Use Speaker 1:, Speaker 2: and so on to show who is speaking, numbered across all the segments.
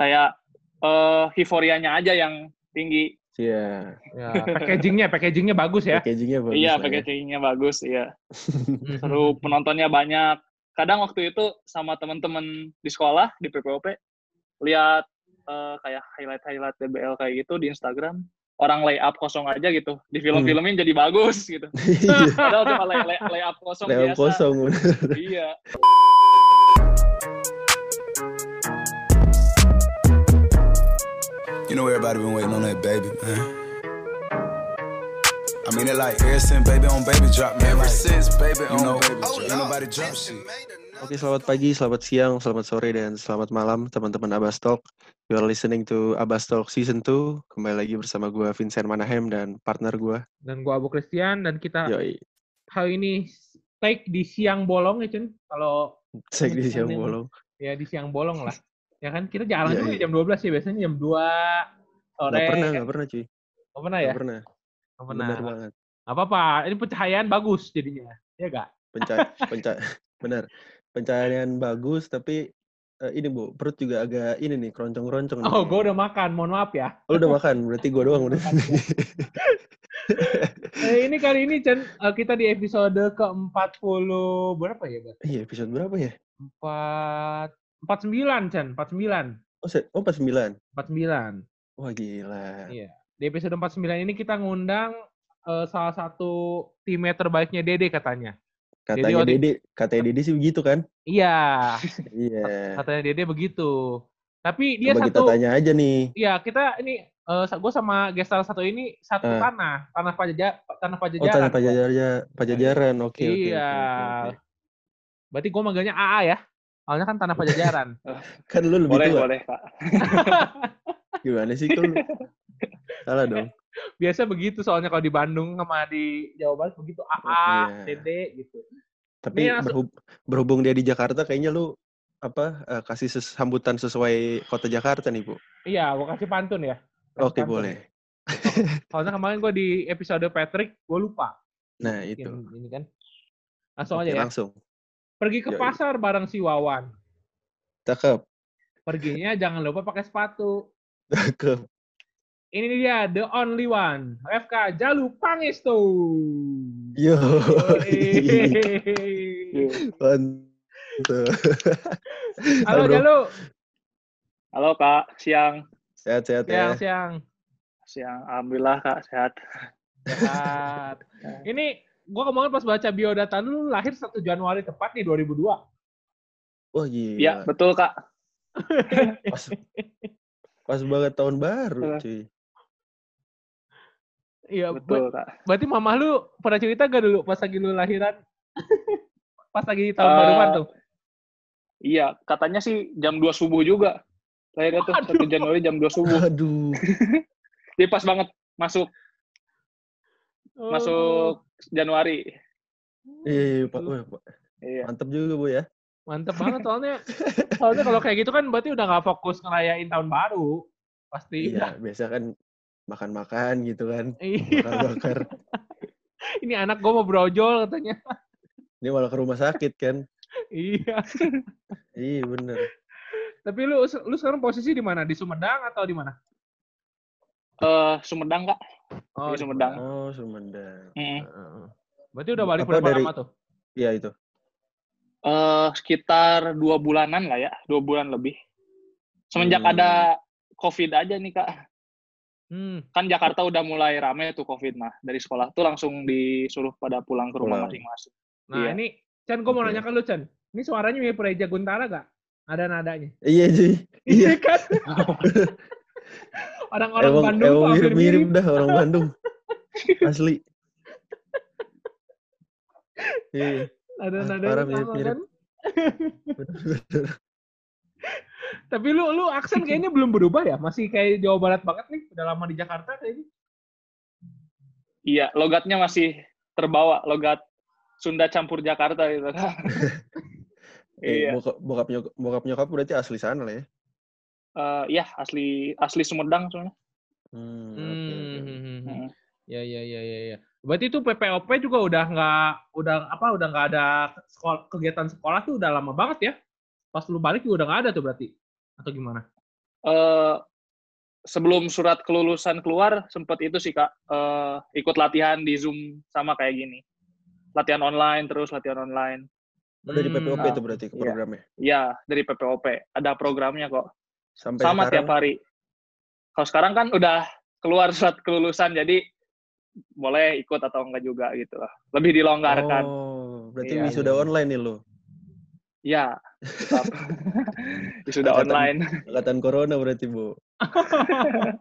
Speaker 1: kayak uh, euforianya aja yang tinggi.
Speaker 2: Iya.
Speaker 3: Ya, packagingnya, packagingnya bagus ya.
Speaker 2: Packagingnya bagus.
Speaker 1: iya,
Speaker 2: ya.
Speaker 1: packagingnya bagus, iya. Seru, penontonnya banyak. Kadang waktu itu sama teman-teman di sekolah di PPOP lihat eh, kayak highlight-highlight DBL kayak gitu di Instagram. Orang lay up kosong aja gitu. Di film-filmin jadi bagus gitu.
Speaker 2: Iya.
Speaker 1: Padahal cuma lay, lay, lay up kosong
Speaker 2: Lewat
Speaker 1: biasa.
Speaker 2: kosong.
Speaker 1: Iya.
Speaker 4: You know everybody been waiting on that baby, man. I mean it like ever since baby on baby drop, man. Ever since baby on know, baby drop, ain't nobody drop shit.
Speaker 2: Oke, selamat pagi, selamat siang, selamat sore, dan selamat malam teman-teman Abastalk. You are listening to Abastalk Season 2. Kembali lagi bersama gue Vincent Manahem dan partner gue.
Speaker 3: Dan gua Abu Christian dan kita
Speaker 2: Yoi,
Speaker 3: hari ini take di siang bolong ya, Cun. Kalau
Speaker 2: cek di siang bolong.
Speaker 3: ya di siang bolong lah. Ya kan kita jarang
Speaker 2: Iya,
Speaker 3: juga
Speaker 2: iya.
Speaker 3: jam 12 ya, biasanya jam 2 sore.
Speaker 2: Gak pernah, gak pernah cuy.
Speaker 3: Nggak pernah ya?
Speaker 2: Gak pernah.
Speaker 3: Nggak pernah.
Speaker 2: Benar banget.
Speaker 3: Apa-apa, ini pencahayaan bagus jadinya. Ya gak?
Speaker 2: Penca penca benar. Pencahayaan bagus, tapi eh, ini bu, perut juga agak ini nih, keroncong-keroncong.
Speaker 3: Oh, gue udah makan, mohon maaf ya.
Speaker 2: Oh, udah makan, berarti gue doang udah.
Speaker 3: Eh, ini kali ini, Cen, eh, kita di episode ke-40, berapa ya, Bang?
Speaker 2: Iya, episode berapa ya?
Speaker 3: 4, 49, Cen, 49.
Speaker 2: Oh, oh pas 9.
Speaker 3: 49.
Speaker 2: Wah, gila.
Speaker 3: Iya. Di episode 49 ini kita ngundang eh, salah satu timnya terbaiknya Dede katanya.
Speaker 2: Katanya
Speaker 3: waktu-
Speaker 2: Dede, katanya Dede sih begitu kan?
Speaker 3: Iya,
Speaker 2: Iya.
Speaker 3: katanya Dede begitu. Tapi dia
Speaker 2: Coba kita
Speaker 3: satu,
Speaker 2: tanya aja nih.
Speaker 3: iya kita ini, eh gue sama gestar satu ini satu
Speaker 2: Ah.
Speaker 3: tanah, tanah pajajar, tanah
Speaker 2: Oh,
Speaker 3: pajajaran.
Speaker 2: tanah pajajaran, pajajaran. Oke, oke,
Speaker 3: Iya.
Speaker 2: oke, oke, oke.
Speaker 3: Berarti gue manggilnya AA ya. Soalnya kan tanah pajajaran.
Speaker 2: Kan lu lebih
Speaker 1: Boleh,
Speaker 2: tua.
Speaker 1: boleh, Kak.
Speaker 2: Gimana sih lu? Salah dong.
Speaker 3: Biasa begitu soalnya kalau di Bandung sama di Jawa Barat begitu AA,
Speaker 2: Iya.
Speaker 3: Dede gitu.
Speaker 2: Tapi
Speaker 3: Ini langsung-
Speaker 2: berhub- berhubung dia di Jakarta, kayaknya lu apa eh, kasih ses- sambutan sesuai kota Jakarta nih, Bu.
Speaker 3: Iya, gue kasih pantun ya. Kasih
Speaker 2: Oke,
Speaker 3: pantun.
Speaker 2: boleh.
Speaker 3: Soalnya kemarin gue di episode Patrick, gue lupa.
Speaker 2: Nah, itu.
Speaker 3: Ini kan. Langsung
Speaker 2: Oke,
Speaker 3: aja ya.
Speaker 2: langsung.
Speaker 3: Pergi ke
Speaker 2: Yoi.
Speaker 3: pasar bareng si Wawan.
Speaker 2: Cakep.
Speaker 3: Perginya jangan lupa pakai sepatu.
Speaker 2: Cakep.
Speaker 3: Ini dia, the only one. FK Jalu Pangestu.
Speaker 2: Yo.
Speaker 3: Yeay.
Speaker 2: Mantap.
Speaker 3: Halo. Jalu.
Speaker 1: Halo, Kak. Siang.
Speaker 2: Sehat-sehat
Speaker 3: Siang,
Speaker 2: ya.
Speaker 3: siang.
Speaker 1: Siang. Alhamdulillah, Kak. Sehat.
Speaker 3: Sehat. Ini gue kemarin pas baca biodata lu lahir 1 Januari tepat nih 2002.
Speaker 2: Wah, gila.
Speaker 1: Iya, betul, Kak.
Speaker 2: Pas, pas banget tahun baru, cuy.
Speaker 3: Iya,
Speaker 1: Betul,
Speaker 3: ber-
Speaker 1: Kak.
Speaker 3: berarti mamah lu pernah cerita gak dulu pas lagi lu lahiran? pas lagi tahun
Speaker 1: Eh,
Speaker 3: baruan tuh.
Speaker 1: Iya, katanya sih jam 2 subuh juga. Lahirnya tuh 1
Speaker 3: Aduh.
Speaker 1: Januari jam 2 subuh.
Speaker 2: Aduh.
Speaker 1: Jadi pas banget masuk
Speaker 3: Oh.
Speaker 1: masuk Januari.
Speaker 2: Iya, iya, Pak. Wah, Pak.
Speaker 1: Iya.
Speaker 2: Mantep juga, Bu ya.
Speaker 3: Mantep banget soalnya soalnya kalau kayak gitu kan berarti udah gak fokus ngerayain tahun baru. Pasti.
Speaker 2: Iya, biasa kan makan-makan gitu kan.
Speaker 3: Iya.
Speaker 2: Bakar-bakar.
Speaker 3: Ini anak gue mau brojol katanya.
Speaker 2: Ini malah ke rumah sakit kan.
Speaker 3: iya.
Speaker 2: Iya, bener.
Speaker 3: Tapi lu lu sekarang posisi di mana? Di Sumedang atau di mana?
Speaker 1: Eh, Sumedang, Kak.
Speaker 3: Oh,
Speaker 1: Di Sumedang.
Speaker 2: Oh, Sumedang.
Speaker 1: Mm.
Speaker 3: Heeh. Berarti udah balik
Speaker 2: Apa
Speaker 3: berapa
Speaker 2: dari-
Speaker 3: lama tuh?
Speaker 2: Iya, itu.
Speaker 1: Eh, sekitar dua bulanan lah ya, dua bulan lebih. Semenjak
Speaker 2: Hmm.
Speaker 1: ada COVID aja nih, Kak.
Speaker 3: Hmm.
Speaker 1: Kan Jakarta udah mulai rame tuh COVID. Nah, dari sekolah tuh langsung disuruh pada pulang ke rumah masing-masing.
Speaker 3: Nah,
Speaker 1: Iya.
Speaker 3: ini Chan gue mau
Speaker 2: Oke.
Speaker 3: nanya ke lu, Chan. Ini suaranya mirip Reja Guntara gak? Ada nadanya.
Speaker 2: Iya, cuy. Iya.
Speaker 3: kan? Orang-orang
Speaker 2: Emang,
Speaker 3: Bandung
Speaker 2: emang mirip-mirip
Speaker 3: mirip.
Speaker 2: dah orang Bandung. Asli. Iya.
Speaker 3: Ada
Speaker 2: Ah,
Speaker 3: nadanya
Speaker 2: parah, mirip-mirip.
Speaker 3: kan? Tapi lu lu aksen kayaknya belum berubah ya? Masih kayak Jawa Barat banget nih. Udah lama di Jakarta kayaknya.
Speaker 1: Iya, logatnya masih terbawa, logat Sunda campur Jakarta gitu.
Speaker 2: Eh,
Speaker 1: iya.
Speaker 2: bokap, bokap, nyokap, bokap nyokap berarti asli sana lah ya.
Speaker 1: Eh, iya, asli asli Sumedang soalnya.
Speaker 2: Hmm, oke, oke, oke.
Speaker 3: Hmm.
Speaker 1: Hmm.
Speaker 3: Ya ya ya ya ya. Berarti itu PPOP juga udah nggak udah apa udah nggak ada sekolah, kegiatan sekolah tuh udah lama banget ya? Pas lu balik juga udah nggak ada tuh berarti atau gimana?
Speaker 1: eh sebelum surat kelulusan keluar sempat itu sih kak eh, ikut latihan di zoom sama kayak gini latihan online terus latihan online
Speaker 2: Oh, dari
Speaker 3: Hmm.
Speaker 2: PPOP
Speaker 1: Ah,
Speaker 2: itu berarti
Speaker 1: iya.
Speaker 2: programnya.
Speaker 1: ya dari PPOP ada programnya kok
Speaker 2: Sampai
Speaker 1: sama
Speaker 2: sekarang,
Speaker 1: tiap hari. Kalau sekarang kan udah keluar surat kelulusan jadi boleh ikut atau enggak juga gitu lah. Lebih dilonggarkan.
Speaker 2: Oh, berarti
Speaker 1: Iya,
Speaker 2: wisuda
Speaker 3: iya.
Speaker 2: online nih lo.
Speaker 1: ya sudah
Speaker 2: Angkatan-
Speaker 1: online.
Speaker 2: Angkatan corona berarti, Bu.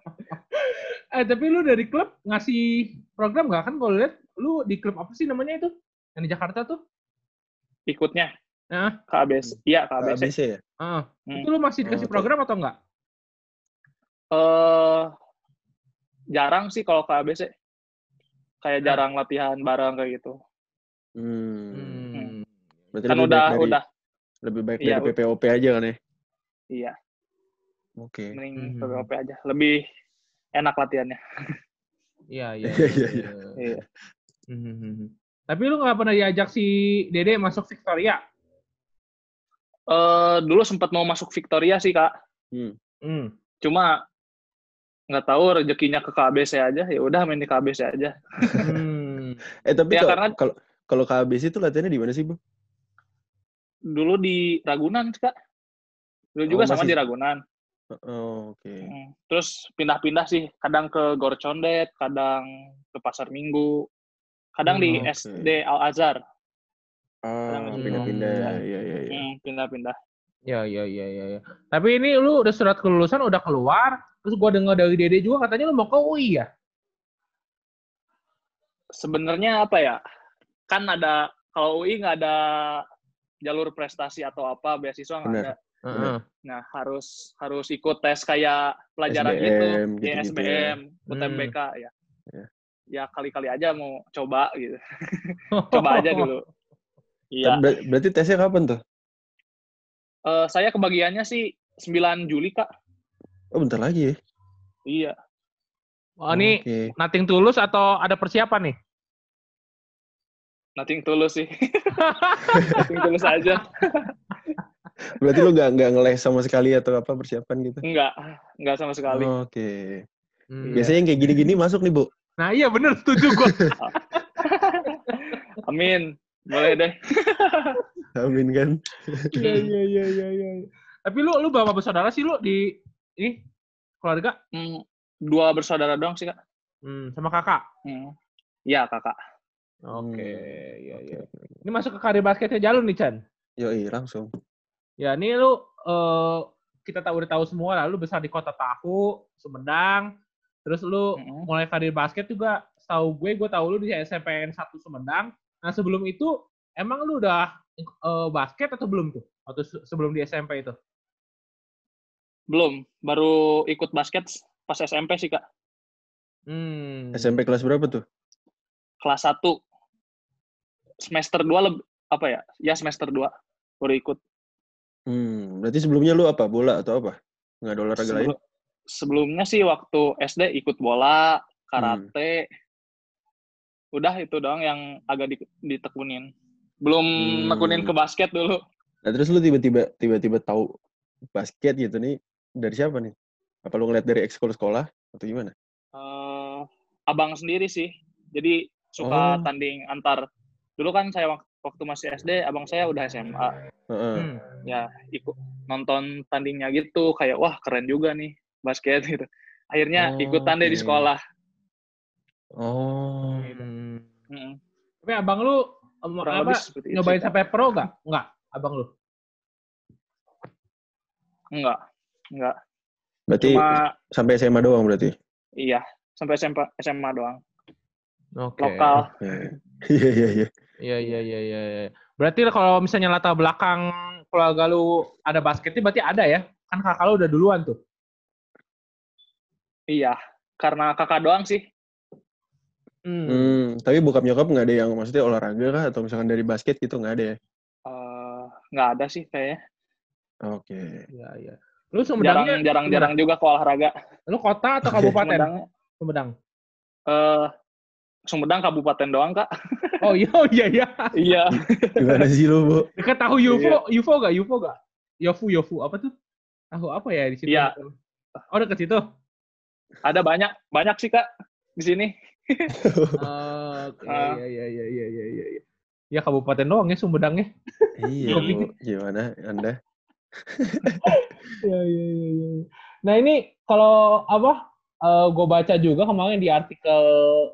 Speaker 3: eh tapi lu dari klub ngasih program nggak? Kan kalau lihat lu di klub apa sih namanya itu? Yang di Jakarta tuh?
Speaker 1: Ikutnya.
Speaker 3: Nah.
Speaker 1: KBS iya KBS
Speaker 2: ABC ya?
Speaker 3: Ah,
Speaker 1: Hmm.
Speaker 3: itu lu masih dikasih
Speaker 2: oke.
Speaker 3: program atau enggak
Speaker 1: eh jarang sih kalau KBS kayak jarang latihan bareng kayak gitu
Speaker 2: Hmm. Berarti
Speaker 1: kan
Speaker 2: lebih
Speaker 1: udah
Speaker 2: baik dari,
Speaker 1: udah
Speaker 2: lebih baik
Speaker 1: Iya,
Speaker 2: dari PPOP aja kan ya?
Speaker 1: iya
Speaker 2: Oke.
Speaker 1: mending
Speaker 3: Mhm.
Speaker 1: PPOP aja lebih enak latihannya
Speaker 3: iya iya
Speaker 2: Iya, iya, iya.
Speaker 1: Iya.
Speaker 3: Mhm. tapi lu nggak pernah diajak si Dede masuk Victoria
Speaker 1: eh dulu sempat mau masuk Victoria sih kak
Speaker 3: Hmm.
Speaker 1: cuma nggak tahu rezekinya ke KBC aja ya udah main di KBC aja
Speaker 3: Hmm.
Speaker 2: Eh tapi
Speaker 1: Ya,
Speaker 2: kalau
Speaker 1: karena-
Speaker 2: kalau kalau KBC itu latihannya di mana sih, Bu?
Speaker 1: dulu di Ragunan kak dulu juga
Speaker 2: Oh,
Speaker 1: sama
Speaker 2: masih-
Speaker 1: di Ragunan
Speaker 2: Oh, oke.
Speaker 1: Hmm. terus pindah-pindah sih kadang ke Gorcondet kadang ke Pasar Minggu kadang
Speaker 3: Hmm,
Speaker 1: di
Speaker 2: oke.
Speaker 1: SD Al Azhar
Speaker 2: Ah, pindah-pindah.
Speaker 1: pindah.
Speaker 2: Iya, iya, iya.
Speaker 1: Hmm, pindah-pindah
Speaker 3: Ya, ya, ya, ya, ya. Tapi ini lu udah surat kelulusan udah keluar, terus gua dengar dari Dede juga katanya lu mau ke UI ya?
Speaker 1: sebenarnya apa ya kan ada kalau UI nggak ada jalur prestasi atau apa beasiswa nggak ada
Speaker 3: Heeh.
Speaker 1: nah harus harus ikut tes kayak pelajaran
Speaker 2: SBM,
Speaker 1: gitu ya
Speaker 2: gitu-gitu ya.
Speaker 1: SBM UTBK ya
Speaker 2: Ya.
Speaker 1: ya kali-kali aja mau coba gitu coba aja dulu iya
Speaker 2: ber- berarti tesnya kapan tuh?
Speaker 1: Eh, saya kebagiannya sih 9 Juli kak
Speaker 2: Oh, bentar lagi ya.
Speaker 1: iya
Speaker 3: Oh, ini
Speaker 2: Oke.
Speaker 3: nothing tulus atau ada persiapan nih?
Speaker 1: nothing tulus sih nothing tulus aja
Speaker 2: Berarti lu nggak nggak ngeles sama sekali atau apa persiapan gitu?
Speaker 1: enggak enggak sama sekali
Speaker 2: Oke.
Speaker 3: Hmm.
Speaker 2: Biasanya yang kayak gini-gini masuk nih, Bu.
Speaker 3: Nah iya bener setuju gua.
Speaker 1: amin boleh deh
Speaker 2: Amin kan?
Speaker 3: Iya iya iya iya. iya. Tapi lu lu berapa bersaudara sih lu di ini keluarga?
Speaker 1: Hmm, dua bersaudara doang sih kak
Speaker 3: Hmm, sama kakak.
Speaker 1: Hmm. Iya kakak
Speaker 3: Oke,
Speaker 2: Hmm.
Speaker 3: iya iya.
Speaker 2: Oke, oke.
Speaker 3: Ini masuk ke karir basketnya Jalur nih Chan.
Speaker 2: Yoi, langsung.
Speaker 3: Ya, ini lu eh, kita tahu udah tahu semua lah, lu besar di kota Tahu, Sumedang. Terus lu
Speaker 1: Mm-mm.
Speaker 3: mulai karir basket juga setahu gue, gue tahu lu di SMPN 1 Sumedang. Nah, sebelum itu emang lu udah eh, basket atau belum tuh? Atau se- sebelum di SMP itu?
Speaker 1: belum baru ikut basket pas SMP sih kak
Speaker 3: Hmm.
Speaker 2: SMP kelas berapa tuh?
Speaker 1: kelas 1 semester 2 lebih apa ya ya semester 2 baru ikut
Speaker 2: Hmm, berarti sebelumnya lu apa? Bola atau apa? Nggak ada olahraga lain?
Speaker 1: Sebelum- sebelumnya sih waktu SD ikut bola karate udah itu doang yang agak di- ditekunin belum
Speaker 2: Hmm.
Speaker 1: nekunin ke basket dulu
Speaker 2: Nah, terus lu tiba-tiba tiba-tiba tahu basket gitu nih dari siapa nih? Apa lu ngeliat dari ekskul sekolah atau gimana?
Speaker 1: Eh, abang sendiri sih jadi suka
Speaker 2: Oh.
Speaker 1: tanding antar dulu kan saya wak- waktu masih SD abang saya udah SMA
Speaker 2: Heeh.
Speaker 3: Hmm.
Speaker 1: ya ikut nonton tandingnya gitu kayak wah keren juga nih basket gitu akhirnya
Speaker 2: Oh,
Speaker 1: ikutan deh di
Speaker 2: oke.
Speaker 1: sekolah
Speaker 2: Oh.
Speaker 3: Hmm.
Speaker 1: Mm,
Speaker 3: Tapi abang lu
Speaker 1: kurang
Speaker 3: apa,
Speaker 1: lebih seperti itu
Speaker 3: nyobain sampai pro nggak? Nggak, abang lu.
Speaker 1: enggak enggak
Speaker 2: Berarti
Speaker 1: cuma
Speaker 2: sampai SMA doang berarti?
Speaker 1: iya sampai SMA SMA doang
Speaker 3: Oke.
Speaker 1: lokal
Speaker 2: Oke. Iya, iya, iya.
Speaker 3: Iya iya iya iya. iya. Berarti kalau misalnya latar belakang keluarga lu ada basketnya berarti ada ya? Kan kakak lu udah duluan tuh.
Speaker 1: iya karena kakak doang sih
Speaker 3: Hmm.
Speaker 2: Hmm, tapi bokap nyokap nggak ada yang maksudnya olahraga kah atau misalkan dari basket gitu nggak ada ya?
Speaker 1: Eh, nggak ada sih kayaknya
Speaker 2: Oke.
Speaker 3: Iya iya. Lu
Speaker 1: jarang
Speaker 3: Sumedangnya
Speaker 1: jarang jarang juga ke olahraga
Speaker 3: Lu kota atau kabupaten?
Speaker 1: Sumedang
Speaker 3: Sumedang.
Speaker 1: eh Sumedang kabupaten doang kak
Speaker 3: Oh iya oh iya iya.
Speaker 1: iya
Speaker 2: Gimana sih lu, Bu?
Speaker 3: Dekat tahu UFO, UFO gak? UFO gak? Yofu Yofu apa tuh? Tahu apa ya di situ?
Speaker 1: Iya.
Speaker 3: Oh deket situ?
Speaker 1: Ada banyak, banyak sih kak di sini.
Speaker 3: Oke,
Speaker 1: Ah.
Speaker 3: iya iya iya iya iya iya. iya. Ya kabupaten doang ya Sumedangnya.
Speaker 2: iya,
Speaker 3: Kopi.
Speaker 2: Bu. gimana Anda?
Speaker 3: Iya iya iya. iya. Nah ini kalau apa? gue baca juga kemarin di artikel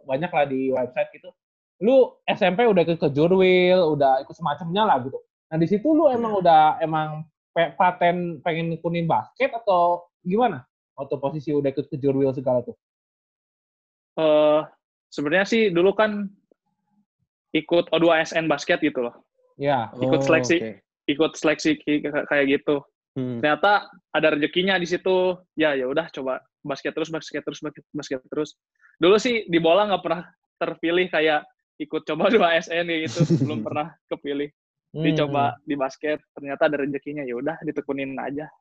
Speaker 3: banyak lah di website gitu. Lu SMP udah ikut ke Jurwil, udah ikut semacamnya lah gitu. Nah di situ lu emang udah emang pe- paten pengen nekunin basket atau gimana? Waktu posisi udah ikut ke Jurwil segala tuh.
Speaker 1: Eh sebenarnya sih dulu kan ikut O2SN basket gitu loh.
Speaker 3: Ya.
Speaker 1: Ikut
Speaker 2: Oh,
Speaker 1: seleksi.
Speaker 2: oke.
Speaker 1: Ikut seleksi kayak gitu.
Speaker 2: Hmm.
Speaker 1: Ternyata ada rezekinya di situ. Ya ya udah coba basket terus, basket terus, basket, basket terus. Dulu sih di bola nggak pernah terpilih kayak ikut coba 2SN kayak gitu. Belum pernah kepilih.
Speaker 3: Hmm.
Speaker 1: Dicoba di basket, ternyata ada rezekinya. Ya udah ditekunin aja.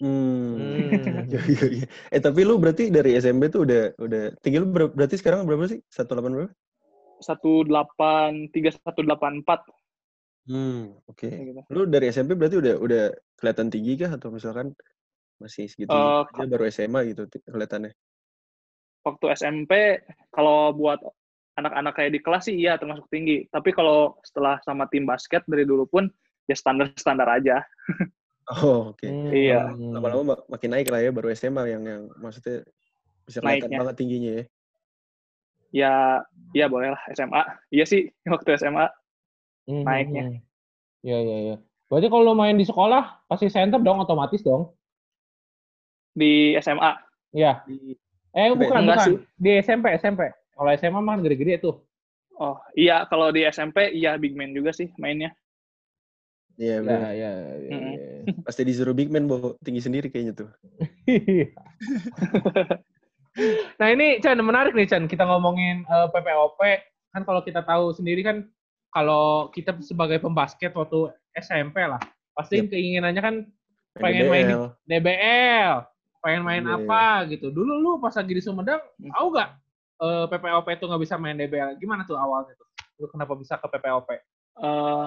Speaker 2: Hmm. Eh tapi lu berarti dari SMP tuh udah udah tinggi lu ber- berarti sekarang berapa sih? 18 berapa?
Speaker 1: 183 184
Speaker 2: Hmm, oke.
Speaker 1: kayak gitu.
Speaker 2: Lu dari SMP berarti udah udah kelihatan tinggi kah atau misalkan masih segitu
Speaker 1: Eh,
Speaker 2: aja baru SMA gitu kelihatannya?
Speaker 1: waktu SMP kalau buat anak-anak kayak di kelas sih iya termasuk tinggi. Tapi kalau setelah sama tim basket dari dulu pun ya standar-standar aja.
Speaker 2: Oh, oke.
Speaker 3: Hmm.
Speaker 1: Iya.
Speaker 2: Lama-lama mak- makin naik lah ya baru SMA yang yang maksudnya bisa kelihatan
Speaker 1: Naiknya.
Speaker 2: banget tingginya ya.
Speaker 1: Ya ya boleh lah SMA. Iya sih waktu SMA
Speaker 3: Hmm,
Speaker 1: naiknya.
Speaker 3: hmm, hmm. Iya, iya, iya. Berarti kalau lo main di sekolah, pasti center dong, otomatis dong.
Speaker 1: di SMA.
Speaker 3: Iya.
Speaker 2: Di-
Speaker 3: Eh,
Speaker 2: SMP,
Speaker 3: bukan,
Speaker 1: enggak
Speaker 3: bukan.
Speaker 1: sih.
Speaker 3: Di SMP, SMP. Kalau SMA mah kan gede-gede tuh.
Speaker 1: Oh iya kalau di SMP iya big man juga sih mainnya.
Speaker 2: Iya,
Speaker 3: Iya, iya, iya. Iya.
Speaker 2: Pasti disuruh big man bawa tinggi sendiri kayaknya tuh.
Speaker 3: nah ini Chan menarik nih Chan kita ngomongin eh, PPOP kan kalau kita tahu sendiri kan kalau kita sebagai pembasket waktu SMP lah pasti
Speaker 2: Yep.
Speaker 3: keinginannya kan
Speaker 2: Main
Speaker 3: pengen main di
Speaker 2: DBL.
Speaker 3: DBL pengen main
Speaker 2: Iya,
Speaker 3: apa gitu dulu lu pas lagi di Sumedang
Speaker 1: Hmm.
Speaker 3: tahu gak eh, PPOP itu nggak bisa main DBL gimana tuh awalnya tuh lu kenapa bisa ke PPOP
Speaker 1: Eh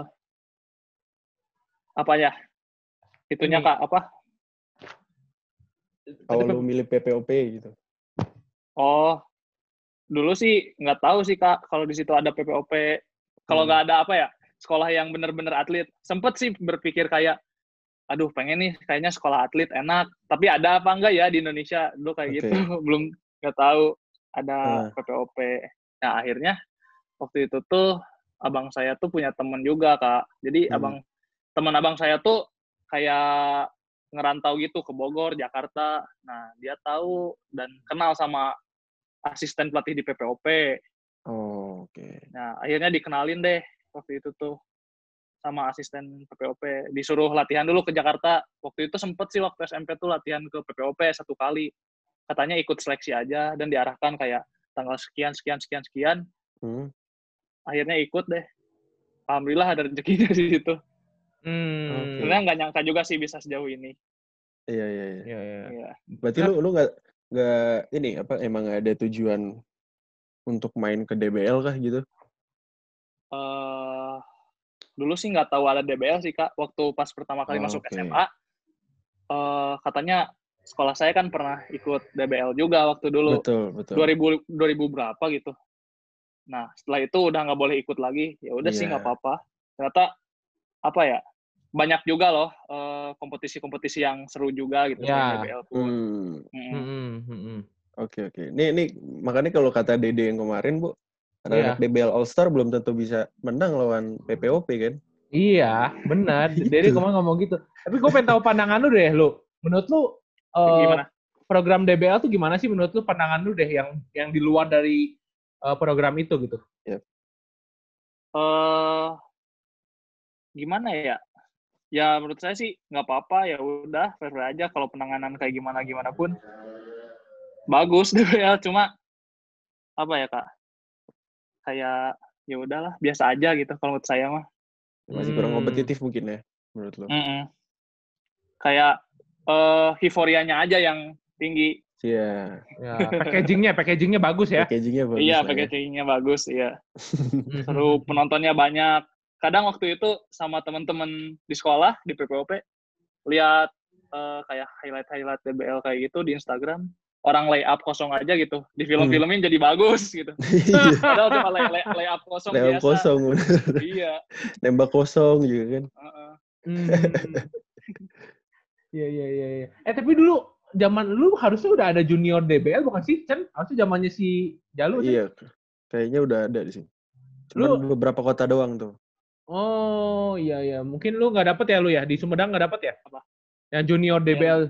Speaker 1: apa ya? Itunya kak apa?
Speaker 2: Awal lu milih PPOP gitu.
Speaker 1: Oh dulu sih nggak tahu sih kak kalau di situ ada PPOP. Kalau
Speaker 2: Hmm.
Speaker 1: nggak ada apa ya sekolah yang bener-bener atlet. Sempet sih berpikir kayak, aduh pengen nih kayaknya sekolah atlet enak. Tapi ada apa enggak ya di Indonesia dulu kayak
Speaker 2: Oke.
Speaker 1: gitu. Belum nggak tahu ada
Speaker 2: Ah.
Speaker 1: PPOP. Nah akhirnya waktu itu tuh abang saya tuh punya temen juga kak. Jadi
Speaker 2: Hmm.
Speaker 1: abang teman abang saya tuh kayak ngerantau gitu ke Bogor, Jakarta. Nah dia tahu dan kenal sama asisten pelatih di PPOP.
Speaker 2: Oh, oke.
Speaker 1: Nah, akhirnya dikenalin deh waktu itu tuh sama asisten PPOP. Disuruh latihan dulu ke Jakarta. Waktu itu sempet sih waktu SMP tuh latihan ke PPOP satu kali. Katanya ikut seleksi aja dan diarahkan kayak tanggal sekian, sekian, sekian, sekian.
Speaker 2: Hmm.
Speaker 1: Akhirnya ikut deh. Alhamdulillah ada rezekinya di situ.
Speaker 3: Hmm.
Speaker 1: Sebenarnya nggak nyangka juga sih bisa sejauh ini.
Speaker 2: Iya, iya, iya.
Speaker 3: Iya, iya.
Speaker 1: Iya.
Speaker 2: Berarti lu lu nggak nggak ini apa emang ada tujuan untuk main ke DBL kah gitu?
Speaker 1: eh dulu sih nggak tahu ada DBL sih kak waktu pas pertama kali
Speaker 2: Oh,
Speaker 1: masuk
Speaker 2: oke.
Speaker 1: SMA eh katanya sekolah saya kan pernah ikut DBL juga waktu dulu
Speaker 2: Betul, betul.
Speaker 1: 2000 2000 berapa gitu nah setelah itu udah nggak boleh ikut lagi ya udah sih
Speaker 2: Iya.
Speaker 1: nggak apa-apa ternyata apa ya banyak juga loh eh, kompetisi-kompetisi yang seru juga gitu
Speaker 3: Ya.
Speaker 1: DBL pun
Speaker 2: Hmm.
Speaker 1: Mm.
Speaker 3: Hmm, hmm, hmm.
Speaker 2: Oke oke. Nih nih makanya kalau kata Dede yang kemarin bu, anak-anak
Speaker 3: Iya.
Speaker 2: DBL All Star belum tentu bisa menang lawan PPOP kan?
Speaker 3: Iya, benar.
Speaker 2: Gitu.
Speaker 3: Jadi kemarin ngomong gitu. Tapi gue pengen tahu pandangan lu deh, lu. Menurut lu eh,
Speaker 1: gimana
Speaker 3: program DBL tuh gimana sih menurut lu pandangan lu deh yang yang di luar dari eh, program itu gitu?
Speaker 1: eh gimana ya? Ya menurut saya sih nggak apa-apa ya udah fair aja kalau penanganan kayak gimana gimana pun bagus DBL cuma apa ya kak? Kayak ya udahlah biasa aja gitu kalau menurut saya mah.
Speaker 2: Masih kurang
Speaker 3: Hmm.
Speaker 2: kompetitif mungkin ya menurut lo?
Speaker 1: Mm-mm. Kayak eh euforianya aja yang tinggi.
Speaker 2: Iya.
Speaker 3: Ya, packagingnya, packagingnya bagus ya.
Speaker 2: Packagingnya bagus.
Speaker 1: iya
Speaker 2: ya.
Speaker 1: packagingnya bagus iya. Seru penontonnya banyak. Kadang waktu itu sama teman-teman di sekolah di PPOP lihat eh, kayak highlight-highlight DBL kayak gitu di Instagram, orang lay up kosong aja gitu. Di film-filmin jadi bagus gitu.
Speaker 2: Iya.
Speaker 1: Padahal cuma lay, lay, lay up kosong
Speaker 2: Lewat
Speaker 1: biasa.
Speaker 2: kosong,
Speaker 1: Iya.
Speaker 2: nembak kosong juga kan.
Speaker 1: heeh.
Speaker 3: Hmm. Iya iya iya. iya. Eh tapi dulu zaman lu harusnya udah ada junior DBL bukan sih? Chen harusnya zamannya si Jalu?
Speaker 2: Iya, kayaknya udah ada di sini. Cuman
Speaker 3: Lu-
Speaker 2: beberapa kota doang tuh.
Speaker 3: Oh iya iya. Mungkin lu nggak dapet ya lu ya di Sumedang nggak dapet ya?
Speaker 1: Apa?
Speaker 3: Yang junior DBL.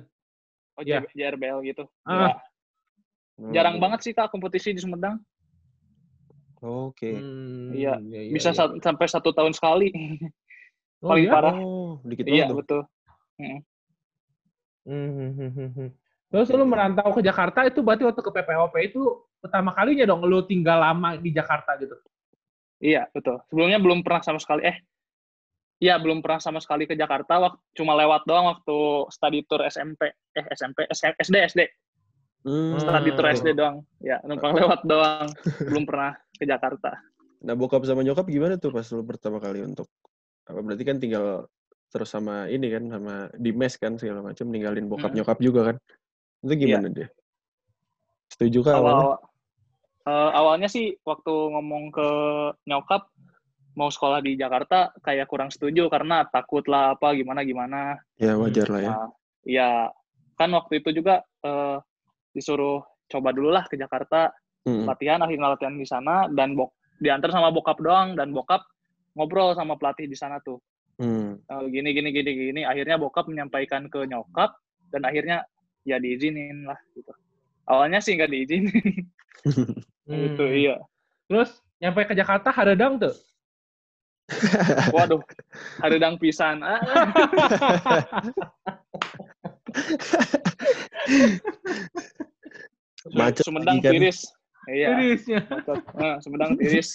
Speaker 1: Oh,
Speaker 3: Iya.
Speaker 1: J- JRBL gitu.
Speaker 3: Ah.
Speaker 1: Nggak. Jarang banget sih Kak kompetisi di Sumedang.
Speaker 2: Oke.
Speaker 3: Hmm,
Speaker 1: Iya,
Speaker 3: iya,
Speaker 1: Bisa
Speaker 3: iya.
Speaker 1: sa- sampai satu tahun sekali.
Speaker 3: Oh,
Speaker 1: paling
Speaker 3: iya?
Speaker 1: parah.
Speaker 2: Oh, dikit
Speaker 1: iya,
Speaker 2: tuh.
Speaker 1: betul.
Speaker 3: Hmm, hmm, hmm, hmm, hmm. Terus lu merantau ke Jakarta itu berarti waktu ke PPOP itu pertama kalinya dong lu tinggal lama di Jakarta gitu.
Speaker 1: Iya, betul. Sebelumnya belum pernah sama sekali eh Iya, belum pernah sama sekali ke Jakarta. Waktu, cuma lewat doang waktu study tour SMP. Eh, SMP, SD, SD.
Speaker 2: Hmm.
Speaker 1: Study tour
Speaker 3: Hmm.
Speaker 1: SD doang. Ya, numpang lewat doang. belum pernah ke Jakarta.
Speaker 2: Nah, bokap sama nyokap gimana tuh pas lu pertama kali untuk apa berarti kan tinggal terus sama ini kan sama di mes kan segala macam ninggalin bokap
Speaker 1: Mm.
Speaker 2: nyokap juga kan. Itu gimana dia? Setuju kah awalnya?
Speaker 1: Eh, awalnya sih waktu ngomong ke nyokap mau sekolah di Jakarta kayak kurang setuju karena takut lah apa gimana gimana.
Speaker 2: Ya wajar lah ya.
Speaker 1: Nah, ya kan waktu itu juga eh, disuruh coba dulu lah ke Jakarta
Speaker 2: Mm.
Speaker 1: latihan akhirnya latihan di sana dan bok diantar sama bokap doang dan bokap ngobrol sama pelatih di sana tuh
Speaker 2: Hmm.
Speaker 1: Eh, gini gini gini gini akhirnya bokap menyampaikan ke nyokap dan akhirnya ya diizinin lah gitu awalnya sih nggak diizinin gitu
Speaker 3: Hmm.
Speaker 1: iya
Speaker 3: Terus nyampe ke Jakarta hadadang tuh.
Speaker 1: waduh hadang pisan ah,
Speaker 2: Macet
Speaker 1: Sumedang
Speaker 2: kan.
Speaker 1: tiris iya
Speaker 3: Seriusnya.
Speaker 1: macet. Eh, Sumedang tiris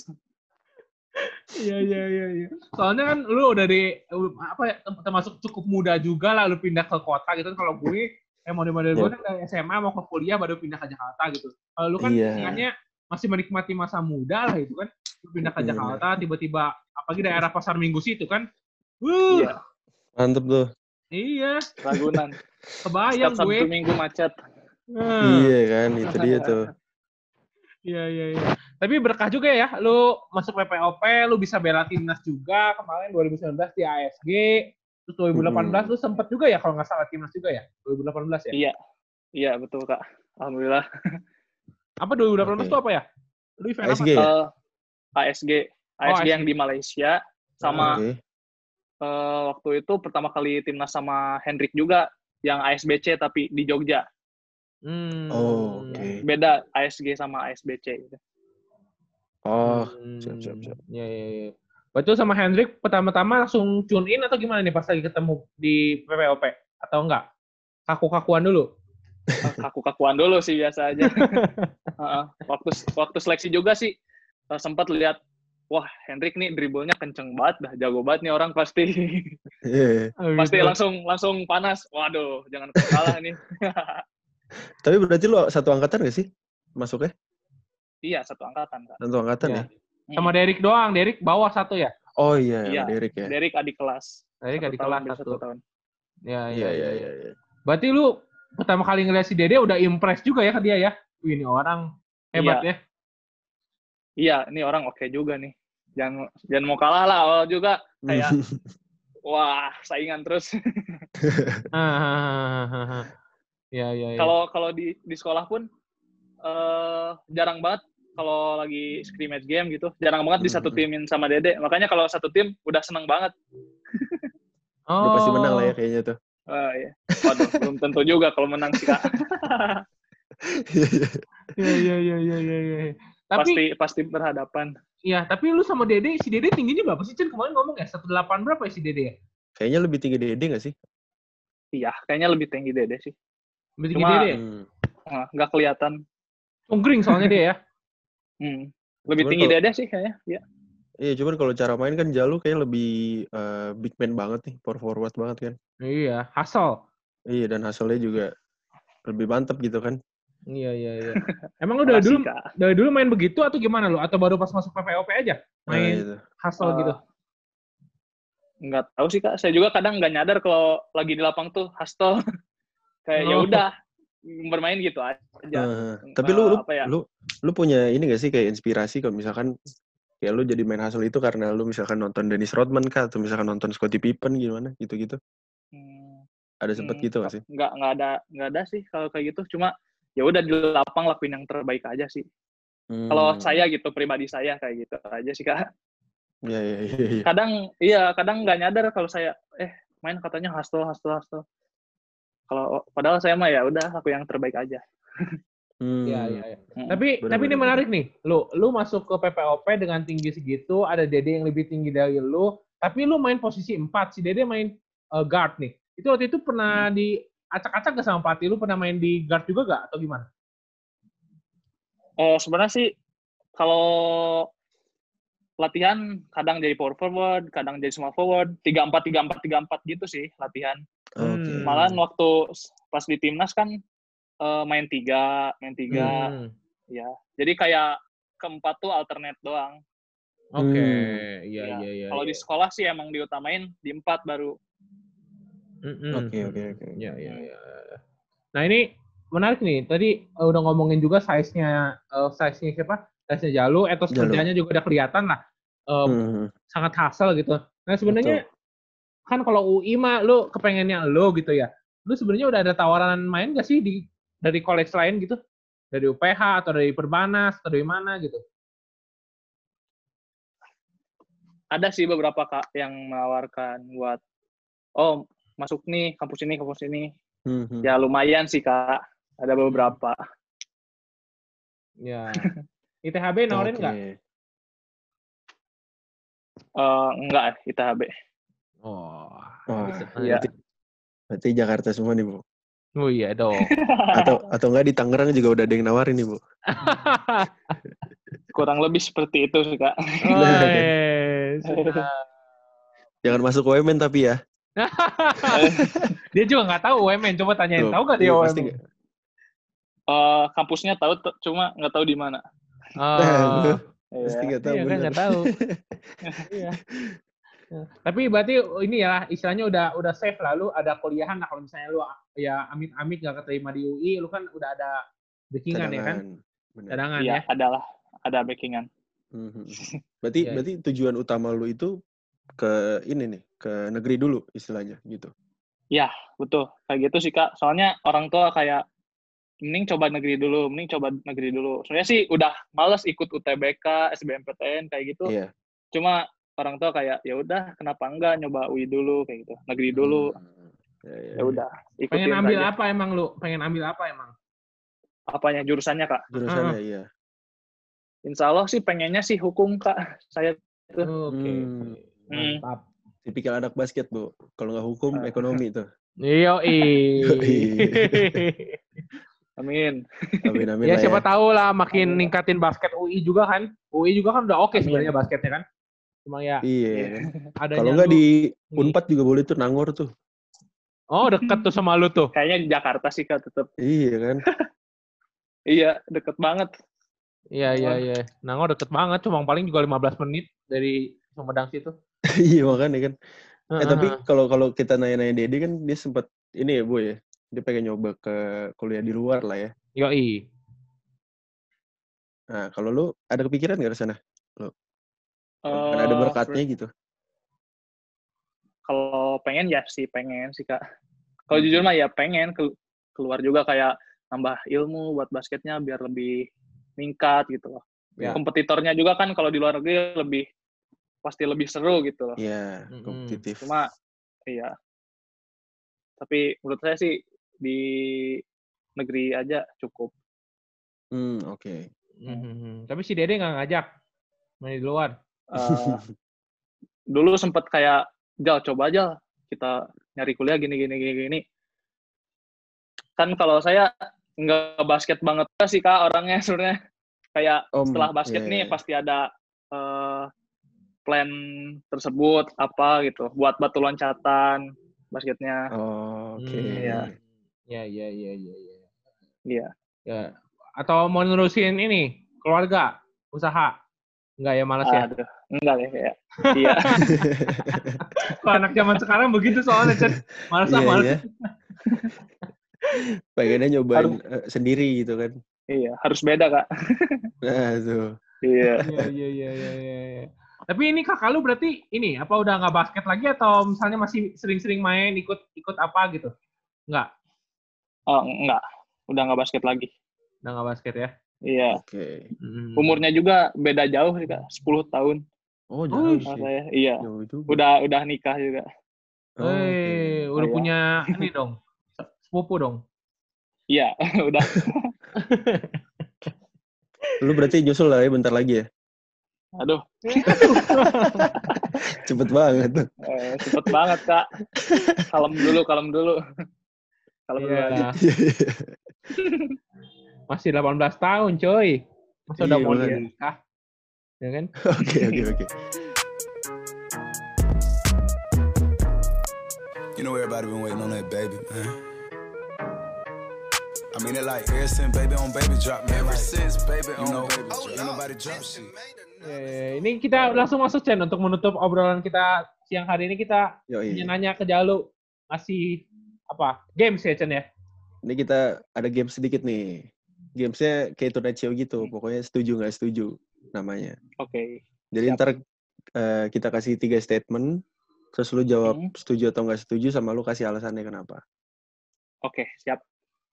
Speaker 3: Iya iya iya iya. Soalnya kan lu dari apa ya termasuk cukup muda juga lah lu pindah ke kota gitu kan kalau gue eh model-model gue
Speaker 2: Iya.
Speaker 3: kan dari SMA mau ke kuliah baru pindah ke Jakarta gitu. Kalau lu kan
Speaker 2: Iya.
Speaker 3: Masih menikmati masa muda lah itu kan. Lu pindah ke
Speaker 2: Iya.
Speaker 3: Jakarta tiba-tiba apalagi daerah Pasar Minggu situ kan. Wuh,
Speaker 1: iya
Speaker 2: Mantep tuh.
Speaker 3: iya,
Speaker 1: Ragunan
Speaker 3: kebayang
Speaker 1: setiap
Speaker 3: gue.
Speaker 1: Sabtu Minggu macet
Speaker 3: Nah,
Speaker 2: Iya kan, itu dia tuh.
Speaker 3: Iya iya iya. Tapi berkah juga ya, lu masuk PPOP, lu bisa bela timnas juga kemarin 2019 di ASG, terus 2018 lu sempet juga ya kalau nggak salah timnas juga ya, 2018 ya.
Speaker 1: iya iya betul kak alhamdulillah
Speaker 3: Apa 2018
Speaker 2: Oke.
Speaker 3: itu apa ya? Lu event
Speaker 2: ASG
Speaker 3: apa?
Speaker 2: ya?
Speaker 1: Eh, ASG ASG yang
Speaker 3: ASG.
Speaker 1: di Malaysia sama
Speaker 2: Oke.
Speaker 1: eh, waktu itu pertama kali timnas sama Hendrik juga yang ASBC tapi di Jogja
Speaker 3: Hmm.
Speaker 2: Oh, oke.
Speaker 1: beda ASG sama ASBC gitu.
Speaker 2: Oh,
Speaker 3: Hmm.
Speaker 2: siap, siap, siap.
Speaker 3: Iya iya iya. Betul sama Hendrik pertama-tama langsung tune in atau gimana nih pas lagi ketemu di PPOP atau enggak? Kaku-kakuan dulu.
Speaker 1: Kaku-kakuan dulu sih biasa aja Heeh. waktu waktu seleksi juga sih eh, sempat lihat wah Hendrik nih dribblenya kenceng banget dah jago banget nih orang pasti
Speaker 2: Iya.
Speaker 1: pasti
Speaker 3: Gitu.
Speaker 1: langsung langsung panas waduh jangan kalah nih
Speaker 2: Tapi berarti lo satu angkatan gak sih? Masuknya?
Speaker 1: iya satu angkatan kak
Speaker 2: Satu angkatan
Speaker 3: Iya.
Speaker 2: ya?
Speaker 3: Sama Derek doang, Derek bawah satu ya.
Speaker 2: Oh iya,
Speaker 1: Iya.
Speaker 2: Derek ya.
Speaker 1: Derek adik kelas
Speaker 3: Derek
Speaker 1: Satu
Speaker 3: adik kelas satu
Speaker 1: tahun
Speaker 3: Ya,
Speaker 2: Iya, iya, iya. iya.
Speaker 3: Berarti lu pertama kali ngeliat si Dede udah impress juga ya ke dia ya? Wih, ini orang hebat ya.
Speaker 1: iya ini orang oke juga nih jangan jangan mau kalah lah awal juga kayak wah saingan terus
Speaker 3: Ah, Ya, ya, ya.
Speaker 1: kalau kalau di di sekolah pun eh jarang banget kalau lagi scrimmage game gitu jarang banget di satu
Speaker 2: Hmm.
Speaker 1: timin sama Dede makanya kalau satu tim udah seneng banget
Speaker 2: Udah pasti menang lah ya
Speaker 3: Oh.
Speaker 2: kayaknya tuh.
Speaker 1: Wah, iya. Waduh, belum tentu juga kalau menang sih kak
Speaker 3: Iya, iya, iya, iya, iya, iya. Tapi,
Speaker 1: pasti pasti berhadapan
Speaker 3: ya, tapi lu sama Dede, si Dede tingginya berapa sih? Cen kemarin ngomong ya, 108 berapa ya si Dede ya?
Speaker 2: Kayaknya lebih tinggi Dede gak sih?
Speaker 1: iya kayaknya lebih tinggi Dede sih
Speaker 3: Lebih tinggi
Speaker 1: Cuma-
Speaker 3: Dede ya?
Speaker 2: Hmm.
Speaker 1: Ah, nggak kelihatan
Speaker 3: Cungkring soalnya dia ya.
Speaker 1: Hmm. lebih
Speaker 2: Cuman
Speaker 1: tinggi
Speaker 2: kalau-
Speaker 1: Dede sih kayaknya iya
Speaker 2: Iya, cuman kalau cara main kan Jalu kayak lebih eh, big man banget nih, power forward banget kan.
Speaker 3: Iya, hustle.
Speaker 2: Iya, dan hasilnya juga lebih mantep gitu kan.
Speaker 3: Iya, iya, iya. Emang lu dari dulu dari dulu main begitu atau gimana lu? Atau baru pas masuk PPOP aja?
Speaker 2: Nah,
Speaker 3: Main
Speaker 2: itu.
Speaker 3: hustle
Speaker 1: Eh,
Speaker 3: gitu?
Speaker 1: nggak tahu sih kak saya juga kadang nggak nyadar kalau lagi di lapang tuh hustle kayak ya
Speaker 3: Oh.
Speaker 1: udah bermain gitu aja.
Speaker 2: Eh, tapi lu, lu,
Speaker 1: apa ya?
Speaker 2: lu, lu punya ini gak sih kayak inspirasi kalau misalkan kayak lu jadi main hustle itu karena lu misalkan nonton Dennis Rodman kah atau misalkan nonton Scottie Pippen gimana gitu-gitu?
Speaker 1: Hmm,
Speaker 2: Ada sempet
Speaker 1: hmm,
Speaker 2: gitu gak sih?
Speaker 1: nggak nggak ada nggak ada sih kalau kayak gitu cuma ya udah di lapang lakuin yang terbaik aja sih kalau
Speaker 2: Hmm.
Speaker 1: saya gitu pribadi saya kayak gitu aja sih kak
Speaker 2: Iya, iya, iya. iya.
Speaker 1: kadang iya kadang nggak nyadar kalau saya eh main katanya hustle hustle hustle kalau padahal saya mah ya udah aku yang terbaik aja
Speaker 2: Hmm.
Speaker 3: Iya, iya, iya.
Speaker 1: Mm.
Speaker 3: Tapi
Speaker 2: Bener,
Speaker 3: tapi ini menarik nih. Lu lu masuk ke PPOP dengan tinggi segitu, ada Dede yang lebih tinggi dari lu, tapi lu main posisi 4, si Dede main eh, guard nih. Itu waktu itu pernah di acak-acak gak sama pelatih lu pernah main di guard juga gak atau gimana?
Speaker 1: Eh, sebenarnya sih kalau latihan kadang jadi power forward, kadang jadi small forward, tiga empat tiga empat tiga empat gitu sih latihan.
Speaker 2: Oke.
Speaker 3: Hmm.
Speaker 1: Malahan waktu pas di timnas kan eh, main tiga, main tiga,
Speaker 3: Hmm.
Speaker 1: ya. Jadi kayak keempat tuh alternate doang.
Speaker 3: Oke,
Speaker 2: Hmm.
Speaker 3: iya
Speaker 1: Iya.
Speaker 3: iya iya.
Speaker 1: Kalau di sekolah sih emang diutamain di empat baru.
Speaker 2: Oke, oke, oke.
Speaker 3: Iya, iya, iya. Nah, ini menarik nih. Tadi eh, udah ngomongin juga size-nya eh, size-nya siapa? Size-nya Jalu, etos
Speaker 2: Jalu.
Speaker 3: kerjanya juga udah kelihatan lah. Eh,
Speaker 2: Hmm.
Speaker 3: sangat hasil gitu. Nah, sebenarnya kan kalau UI mah lu kepengennya lo gitu ya. Lu sebenarnya udah ada tawaran main gak sih di dari college lain gitu? Dari UPH atau dari Perbanas atau dari mana gitu?
Speaker 1: Ada sih beberapa kak yang menawarkan buat, oh masuk nih kampus ini kampus ini.
Speaker 2: Hmm, hmm.
Speaker 1: Ya lumayan sih kak. Ada beberapa.
Speaker 3: Ya. ITHB nawarin nggak?
Speaker 1: Eh enggak, ITHB.
Speaker 3: Oh. Bisa.
Speaker 1: Iya.
Speaker 2: berarti, berarti Jakarta semua nih, Bu.
Speaker 3: Oh iya dong.
Speaker 2: Atau atau enggak di Tangerang juga udah ada yang nawarin nih, Bu.
Speaker 1: Kurang lebih seperti itu sih kak.
Speaker 3: Wes.
Speaker 2: Jangan masuk UMN tapi ya.
Speaker 3: dia juga nggak tahu UMN. Coba tanyain
Speaker 2: Tuh,
Speaker 3: tahu nggak dia
Speaker 2: iya,
Speaker 3: UMN?
Speaker 2: pasti nggak.
Speaker 1: Eh kampusnya tahu, t- cuma nggak tahu di mana.
Speaker 3: Oh.
Speaker 2: Pasti
Speaker 1: Iya.
Speaker 2: nggak tahu
Speaker 3: Iya kan nggak tahu. Iya. Tapi berarti ini ya istilahnya udah udah safe lah lu ada kuliahan lah kalau misalnya lu ya amit-amit nggak keterima di UI lu kan udah ada backingan ya kan
Speaker 2: Bener.
Speaker 3: cadangan
Speaker 1: Iya,
Speaker 3: ya.
Speaker 1: adalah ada backingan.
Speaker 2: Mhm. Berarti
Speaker 3: Iya,
Speaker 2: berarti tujuan utama lu itu ke ini nih, ke negeri dulu istilahnya gitu.
Speaker 1: Betul, kayak gitu sih kak. Soalnya orang tua kayak mending coba negeri dulu, mending coba negeri dulu. Soalnya sih udah males ikut UTBK, SBMPTN kayak gitu.
Speaker 2: Iya.
Speaker 1: Cuma orang tua kayak ya udah kenapa enggak nyoba UI dulu kayak gitu, negeri dulu.
Speaker 2: Hmm. Ya, ya,
Speaker 1: Ya udah, ikutin
Speaker 3: Pengen ambil
Speaker 1: aja.
Speaker 3: apa emang lu? Pengen ambil apa emang?
Speaker 1: Apanya jurusannya kak?
Speaker 2: Jurusannya iya.
Speaker 1: Insya Allah sih pengennya sih hukum kak. Saya
Speaker 3: Oke.
Speaker 2: Hmm.
Speaker 1: Hmm.
Speaker 3: Mantap.
Speaker 2: Tipikal anak basket, Bu. Kalau nggak hukum,
Speaker 1: Ah.
Speaker 2: ekonomi tuh.
Speaker 3: Iyo
Speaker 1: amin.
Speaker 2: Amin amin
Speaker 3: ya
Speaker 2: lah
Speaker 3: siapa
Speaker 2: ya.
Speaker 3: tahu lah makin
Speaker 1: Amin.
Speaker 3: ningkatin basket UI juga kan. UI juga kan udah oke
Speaker 1: Amin.
Speaker 3: sebenarnya basketnya kan. Cuma ya
Speaker 2: Iya.
Speaker 3: adanya
Speaker 2: Kalau nggak
Speaker 3: lu-
Speaker 2: di. Unpad juga boleh tuh Nangor tuh.
Speaker 3: Oh deket tuh sama lu tuh.
Speaker 1: Kayaknya di Jakarta sih kak tetap.
Speaker 2: Iya kan.
Speaker 1: Iya, deket banget.
Speaker 3: Iya iya iya. Nangor deket banget, cuma paling juga 15 menit dari Sumedang situ.
Speaker 2: iya makanya kan. Eh tapi
Speaker 3: Heeh.
Speaker 2: kalau kalau kita nanya-nanya Dede kan dia sempat ini ya Bu ya. Dia pengen nyoba ke kuliah di luar lah ya.
Speaker 3: Yoi.
Speaker 2: Nah, kalau lu ada kepikiran nggak ke sana? Kan ada
Speaker 1: Eh,
Speaker 2: berkatnya gitu.
Speaker 1: Kalau pengen ya sih pengen sih kak. Kalau jujur mah ya pengen ke- keluar juga kayak nambah ilmu buat basketnya biar lebih meningkat gitu loh.
Speaker 3: Ya.
Speaker 1: Kompetitornya juga kan kalau di luar negeri lebih pasti lebih seru gitu loh.
Speaker 2: Iya,
Speaker 3: Mm-mm.
Speaker 2: kompetitif.
Speaker 1: Cuma iya. Tapi menurut saya sih di negeri aja cukup.
Speaker 2: Hmm, oke.
Speaker 3: Mhm. Tapi si Dede nggak ngajak main di luar.
Speaker 1: Eh, dulu sempet kayak Jal coba aja kita nyari kuliah gini gini gini gini. Kan kalau saya nggak basket banget sih kak orangnya sebenarnya kayak
Speaker 2: Om,
Speaker 1: setelah basket
Speaker 2: iya,
Speaker 1: nih
Speaker 2: iya.
Speaker 1: pasti ada eh, plan tersebut apa gitu buat batu loncatan basketnya.
Speaker 2: Oh, oke.
Speaker 3: Hmm.
Speaker 1: Iya.
Speaker 3: Ya ya ya ya ya.
Speaker 1: Iya.
Speaker 3: Ya. Atau mau nerusin ini keluarga, usaha. Enggak ya malas ya.
Speaker 1: Aduh, enggak deh kayak. Iya.
Speaker 3: Kalau anak zaman sekarang begitu soalnya Cen. Malas lah
Speaker 2: Iya,
Speaker 3: malas.
Speaker 2: iya. Pengennya nyobain eh, sendiri gitu kan.
Speaker 1: Iya, harus beda kak.
Speaker 2: Nah, tuh.
Speaker 1: Iya.
Speaker 3: Iya, iya, iya, iya, iya. iya. Tapi ini kakak lu berarti ini apa udah nggak basket lagi atau misalnya masih sering-sering main ikut ikut apa gitu? Nggak,
Speaker 1: Oh enggak, udah nggak basket lagi.
Speaker 3: udah nggak basket ya?
Speaker 1: Iya.
Speaker 2: Oke.
Speaker 3: Hmm.
Speaker 1: Umurnya juga beda jauh sih kak, 10 tahun
Speaker 2: Oh, jauh sih.
Speaker 1: saya. Iya.
Speaker 2: Jauh juga.
Speaker 1: Udah udah nikah juga.
Speaker 2: Oh.
Speaker 3: Eh, udah punya ini dong, sepupu dong.
Speaker 1: Iya, udah.
Speaker 2: Lu berarti nyusul lah ya bentar lagi ya?
Speaker 1: Aduh,
Speaker 2: Cepet banget tuh.
Speaker 1: eh, cepet banget kak. Kalem dulu, kalem dulu. Kalem dulu aja.
Speaker 3: Iya,
Speaker 2: Iya, iya.
Speaker 3: masih 18 tahun coy. Masa udah
Speaker 2: Iya,
Speaker 3: mau nikah? Ya kan?
Speaker 2: Oke, oke, oke.
Speaker 4: You know everybody been waiting on that baby, man. I mean it like ever since baby on baby drop, man. Ever since baby on baby drop, ain't nobody drop shit.
Speaker 3: Eh, ini kita langsung masuk Chen untuk menutup obrolan kita siang hari ini kita
Speaker 2: Yoi.
Speaker 3: ingin nanya ke Jalu masih apa games ya Chen ya?
Speaker 2: Ini kita ada game sedikit nih. Gamesnya kayak Turnatio gitu. Pokoknya setuju nggak setuju namanya.
Speaker 1: Oke.
Speaker 2: Jadi
Speaker 1: Siap.
Speaker 2: ntar eh, kita kasih tiga statement. Terus lu jawab
Speaker 1: Hmm.
Speaker 2: setuju atau nggak setuju sama lu kasih alasannya kenapa.
Speaker 1: Oke, siap.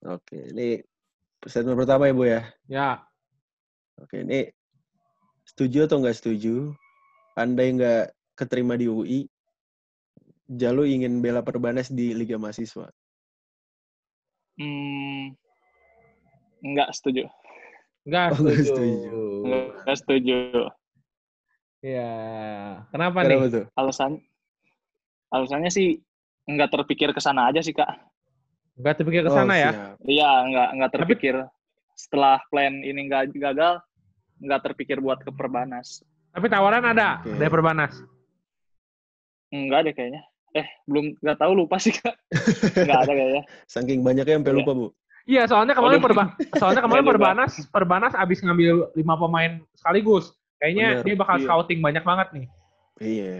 Speaker 2: Oke, ini statement pertama ya Bu ya.
Speaker 3: Ya,
Speaker 2: Oke, ini setuju atau nggak setuju? Andai nggak keterima di UI, Jalu ingin bela Perbanas di Liga Mahasiswa.
Speaker 1: Hmm, enggak setuju.
Speaker 3: enggak
Speaker 2: Oh, nggak
Speaker 3: setuju.
Speaker 2: setuju.
Speaker 1: Enggak setuju.
Speaker 3: Ya, kenapa,
Speaker 2: Kenapa
Speaker 3: nih?
Speaker 2: tuh?
Speaker 1: Alasan alasannya sih enggak terpikir ke sana aja sih, Kak.
Speaker 3: Enggak terpikir ke sana
Speaker 2: Oh,
Speaker 3: ya?
Speaker 1: Iya, enggak enggak terpikir. Setelah plan ini enggak gagal, enggak terpikir buat ke Perbanas.
Speaker 3: Tapi tawaran ada
Speaker 2: Oke.
Speaker 3: dari Perbanas.
Speaker 1: Enggak deh kayaknya. Eh, belum enggak tahu lupa sih, Kak. Enggak ada kayaknya.
Speaker 2: Saking banyaknya sampai
Speaker 1: Iya.
Speaker 2: lupa, Bu.
Speaker 3: Iya, soalnya kemarin
Speaker 1: Waduh.
Speaker 3: perba soalnya kemarin. Perbanas Perbanas abis ngambil lima pemain sekaligus. Kayaknya
Speaker 2: Bener.
Speaker 3: dia bakal
Speaker 1: Iya.
Speaker 3: scouting banyak banget nih.
Speaker 2: Iya.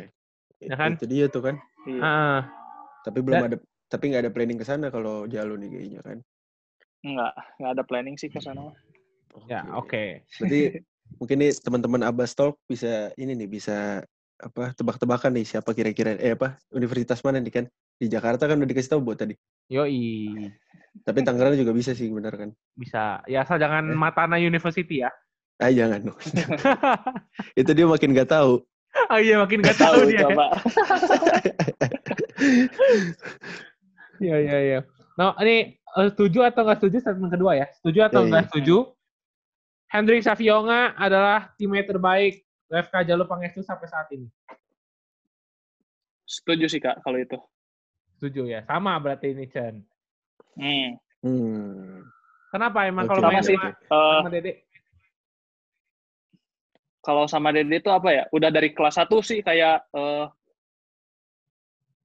Speaker 3: Ya kan?
Speaker 2: Itu dia tuh kan.
Speaker 1: Iya.
Speaker 3: Ah,
Speaker 2: Tapi belum
Speaker 3: Dan-
Speaker 2: ada tapi nggak ada planning ke sana kalau Jalu nih kayaknya kan.
Speaker 1: Enggak, enggak ada planning sih ke sana.
Speaker 3: ya, oke.
Speaker 2: Berarti mungkin nih teman-teman Abbas Talk bisa ini nih bisa apa tebak-tebakan nih siapa kira-kira eh apa universitas mana nih kan di Jakarta kan udah dikasih tahu buat tadi
Speaker 3: Yoi.
Speaker 2: tapi Tangerang juga bisa sih benar kan
Speaker 3: Bisa. Ya asal jangan
Speaker 2: Eh.
Speaker 3: Matana University ya.
Speaker 2: ah jangan dong itu dia makin nggak tahu
Speaker 3: oh iya makin gak tahu
Speaker 1: Tahu
Speaker 3: dia.
Speaker 1: coba.
Speaker 3: Iya iya iya. Nah ini eh, setuju atau nggak setuju statement kedua ya? Setuju atau
Speaker 2: Iya,
Speaker 3: nggak
Speaker 2: iya.
Speaker 3: setuju? Hendrik Savionga adalah teammate terbaik WFK Jalur Pangestu sampai saat ini.
Speaker 1: Setuju sih, Kak, kalau itu.
Speaker 3: Setuju ya? Sama berarti ini Chen.
Speaker 1: Hmm.
Speaker 2: hmm.
Speaker 3: Kenapa emang kalau
Speaker 1: Sama
Speaker 3: main
Speaker 1: sih.
Speaker 3: sama,
Speaker 1: Eh,
Speaker 3: sama Dede?
Speaker 1: kalau sama Dede itu apa ya? Udah dari kelas 1 sih kayak eh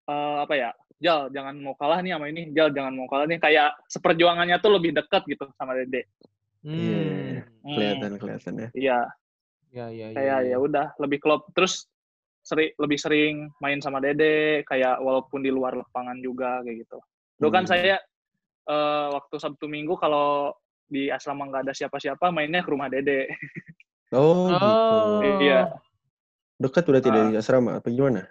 Speaker 1: eh, apa ya? Jal, jangan mau kalah nih sama ini. Jal, jangan mau kalah nih. Kayak seperjuangannya tuh lebih dekat gitu sama Dede.
Speaker 3: Hmm.
Speaker 2: Iya.
Speaker 1: Hmm,
Speaker 2: kelihatan kelihatan ya
Speaker 1: Iya,
Speaker 3: Ya ya ya.
Speaker 1: kayak ya udah lebih klop. Terus seri, lebih sering main sama Dede, kayak walaupun di luar lapangan juga kayak gitu. Dulu kan
Speaker 2: Hmm.
Speaker 1: saya eh, waktu Sabtu Minggu kalau di asrama nggak ada siapa-siapa, mainnya ke rumah Dede.
Speaker 2: oh,
Speaker 3: Oh.
Speaker 2: gitu
Speaker 1: Iya,
Speaker 2: dekat berarti
Speaker 1: Ah.
Speaker 2: dari asrama apa gimana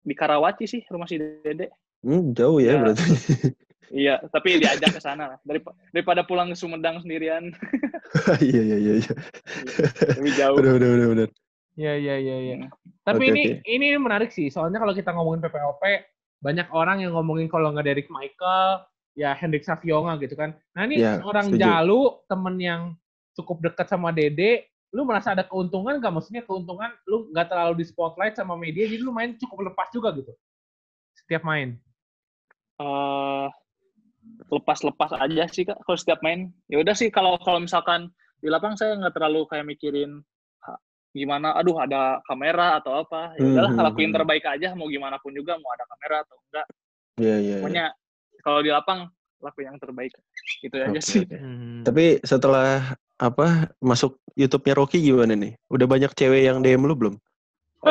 Speaker 1: di Karawaci sih rumah si Dede.
Speaker 2: hmm, jauh ya
Speaker 1: Iya.
Speaker 2: berarti
Speaker 1: Iya, tapi diajak ke sana lah. Darip- daripada pulang ke Sumedang sendirian,
Speaker 2: iya iya iya iya
Speaker 1: lebih jauh.
Speaker 2: benar benar benar
Speaker 3: Iya iya iya.
Speaker 1: Hmm.
Speaker 3: Tapi
Speaker 2: Oke,
Speaker 3: ini
Speaker 2: oke.
Speaker 3: ini menarik sih. Soalnya kalau kita ngomongin PPOP banyak orang yang ngomongin kalau nggak Derek Michael, ya Hendrik Savionga gitu kan. Nah ini
Speaker 2: Ya,
Speaker 3: seorang
Speaker 2: setuju.
Speaker 3: Jalu, temen yang cukup dekat sama Dede, lu merasa ada keuntungan nggak? Maksudnya keuntungan lu nggak terlalu di spotlight sama media, jadi lu main cukup lepas juga gitu. Setiap main.
Speaker 1: Eh, lepas-lepas aja sih kak kalau setiap main. Ya udah sih kalau kalau misalkan di lapang saya nggak terlalu kayak mikirin "Ha, gimana. Aduh ada kamera atau apa. Ya udahlah
Speaker 2: Hmm,
Speaker 1: lakuin
Speaker 2: hmm.
Speaker 1: terbaik aja. Mau gimana pun juga mau ada kamera atau enggak.
Speaker 2: iya iya iya.
Speaker 1: Pokoknya kalau di lapang lakuin yang terbaik. Itu aja
Speaker 2: Oke,
Speaker 1: sih.
Speaker 2: oke.
Speaker 3: Hmm.
Speaker 2: Tapi setelah apa masuk YouTube-nya Rocky gimana nih? Udah banyak cewek yang DM lu belum?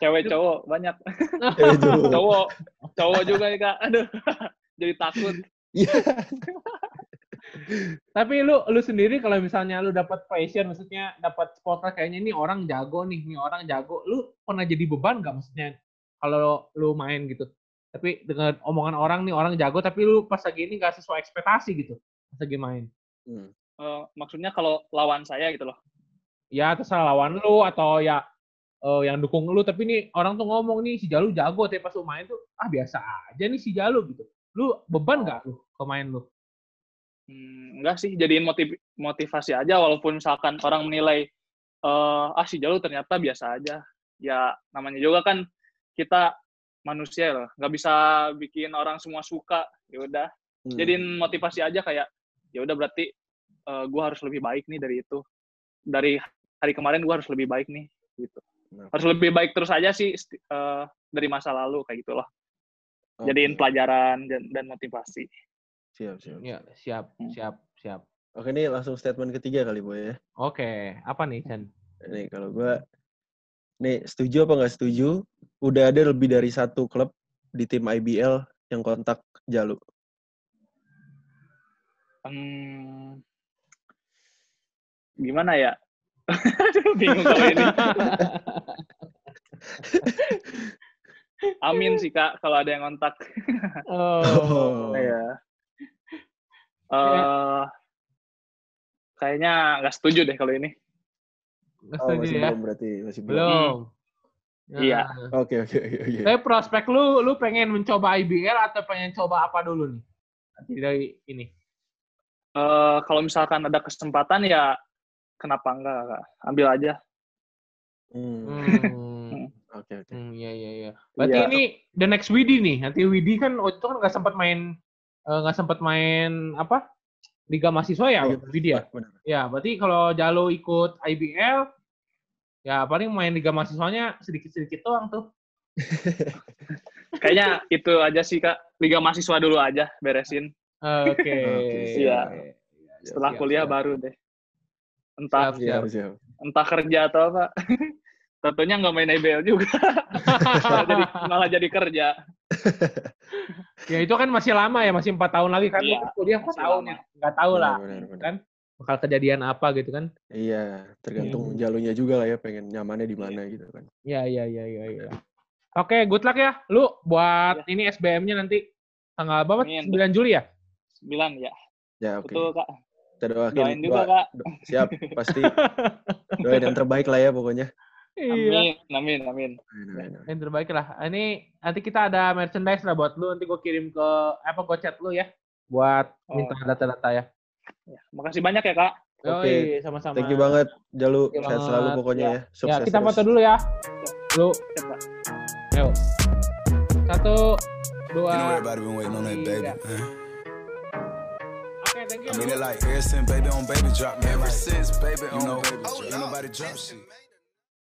Speaker 1: Cewek cowok banyak. Cowok, cowok juga nih kak. Aduh, jadi takut.
Speaker 2: Iya.
Speaker 3: Tapi lu lu sendiri kalau misalnya lu dapat passion, maksudnya dapat spotlight kayaknya ini orang jago nih, ini orang jago. Lu pernah jadi beban gak maksudnya kalau lu main gitu? Tapi dengan omongan orang nih orang jago, tapi lu pas lagi ini gak sesuai ekspektasi gitu pas lagi main.
Speaker 2: Hmm.
Speaker 1: Eh, maksudnya kalau lawan saya gitu loh.
Speaker 3: Ya terserah lawan lu atau ya eh, yang dukung lu, tapi nih orang tuh ngomong nih si Jalu jago, tapi pas lu main tuh ah biasa aja nih si Jalu gitu. Lu beban gak lu ke main lu?
Speaker 1: Hmm, enggak sih, jadiin motiv motivasi aja walaupun misalkan orang menilai eh ah si Jalu ternyata biasa aja. Ya namanya juga kan kita manusia loh, nggak bisa bikin orang semua suka. Ya udah,
Speaker 2: Hmm.
Speaker 1: jadiin motivasi aja kayak ya udah berarti eh gua harus lebih baik nih dari itu. Dari hari kemarin gua harus lebih baik nih gitu.
Speaker 2: Nah,
Speaker 1: Harus lebih baik terus aja sih eh, dari masa lalu kayak gitu
Speaker 2: oke.
Speaker 1: Jadiin pelajaran dan, dan motivasi.
Speaker 2: Siap, siap.
Speaker 3: Ya siap,
Speaker 1: Hmm.
Speaker 3: siap, siap.
Speaker 2: Oke, ini langsung statement ketiga kali, Boy ya.
Speaker 3: Oke, apa nih Chan?
Speaker 2: Nih, kalau gua nih setuju apa nggak setuju? Udah ada lebih dari satu klub di tim IBL yang kontak Jalu.
Speaker 1: Hmm, gimana ya? Bingung kalau ini. Amin sih kak, kalau ada yang kontak.
Speaker 3: oh.
Speaker 1: Iya. Eh, kayaknya nggak setuju deh kalau ini.
Speaker 3: Nggak
Speaker 2: Oh,
Speaker 3: setuju
Speaker 2: masih
Speaker 3: ya?
Speaker 2: belum berarti, masih belum.
Speaker 3: Belum.
Speaker 1: Iya.
Speaker 3: Nah.
Speaker 2: Oke, oke, oke.
Speaker 3: Tapi prospek lu, lu pengen mencoba IBL atau pengen coba apa dulu nih? Nanti dari ini.
Speaker 1: Eh, kalau misalkan ada kesempatan ya kenapa enggak kak? Ambil aja.
Speaker 2: Hmm,
Speaker 3: Hmm.
Speaker 2: Oke, oke.
Speaker 3: Hmm, iya iya iya. Berarti
Speaker 1: Iya.
Speaker 3: ini the next Widi nih. Nanti Widi kan waktu itu kan nggak sempat main eh, nggak sempat main apa? Liga mahasiswa ya,
Speaker 2: Liga
Speaker 3: Widi ya?
Speaker 2: Benar.
Speaker 3: Ya, berarti kalau Jalo ikut IBL ya paling main Liga mahasiswanya sedikit-sedikit doang tuh.
Speaker 1: Kayaknya itu aja sih kak. Liga mahasiswa dulu aja beresin.
Speaker 3: Oke.
Speaker 2: Oke,
Speaker 1: Iya.
Speaker 3: Iya,
Speaker 1: Setelah
Speaker 3: siap,
Speaker 1: kuliah
Speaker 3: siap.
Speaker 1: baru deh. Entah
Speaker 3: Siap,
Speaker 2: Siap, siap.
Speaker 1: entah kerja atau apa. Tentunya nggak main IBL juga. malah, jadi, malah jadi kerja.
Speaker 3: ya itu kan masih lama ya, masih empat tahun lagi kan.
Speaker 1: Iya,
Speaker 3: kan kuliah empat
Speaker 1: masih
Speaker 3: tahun ya. Nggak tahu lah.
Speaker 2: Benar, benar, benar.
Speaker 3: Kan bakal kejadian apa gitu kan.
Speaker 2: Iya, tergantung
Speaker 3: Hmm.
Speaker 2: jalunya juga lah ya, pengen nyamannya di mana gitu kan.
Speaker 3: Iya, iya, iya, iya. iya. Oke, good luck ya. Lu buat ini SBM-nya nanti tanggal berapa?
Speaker 1: Amin.
Speaker 3: 9 Juli ya?
Speaker 1: 9 ya.
Speaker 2: Ya, oke.
Speaker 1: Betul kak.
Speaker 2: Kita doain,
Speaker 1: Doain juga
Speaker 2: doa-
Speaker 1: kak.
Speaker 2: do- siap, pasti doain yang terbaik lah ya pokoknya.
Speaker 3: Iya.
Speaker 1: Amin, amin, amin.
Speaker 2: Amin, amin, amin.
Speaker 3: Yang terbaik lah. Ini nanti kita ada merchandise lah buat lu. Nanti gue kirim ke apa gue chat lu ya. Buat
Speaker 1: Oh.
Speaker 3: minta data-data ya.
Speaker 1: Ya, makasih banyak ya kak.
Speaker 2: Oke,
Speaker 3: Yoi, sama-sama.
Speaker 2: Thank you banget, Jalu.
Speaker 3: Thank you
Speaker 2: Sehat selalu
Speaker 3: banget.
Speaker 2: pokoknya ya.
Speaker 3: Ya,
Speaker 2: Sukses
Speaker 3: kita
Speaker 2: terus.
Speaker 3: foto dulu ya. Lu,
Speaker 1: Kak.
Speaker 3: yuk. Satu, dua, tiga. Oke, thank you.
Speaker 4: I mean it like ever since baby on baby drop, man. Ever since baby on baby drop, ain't nobody drop shit.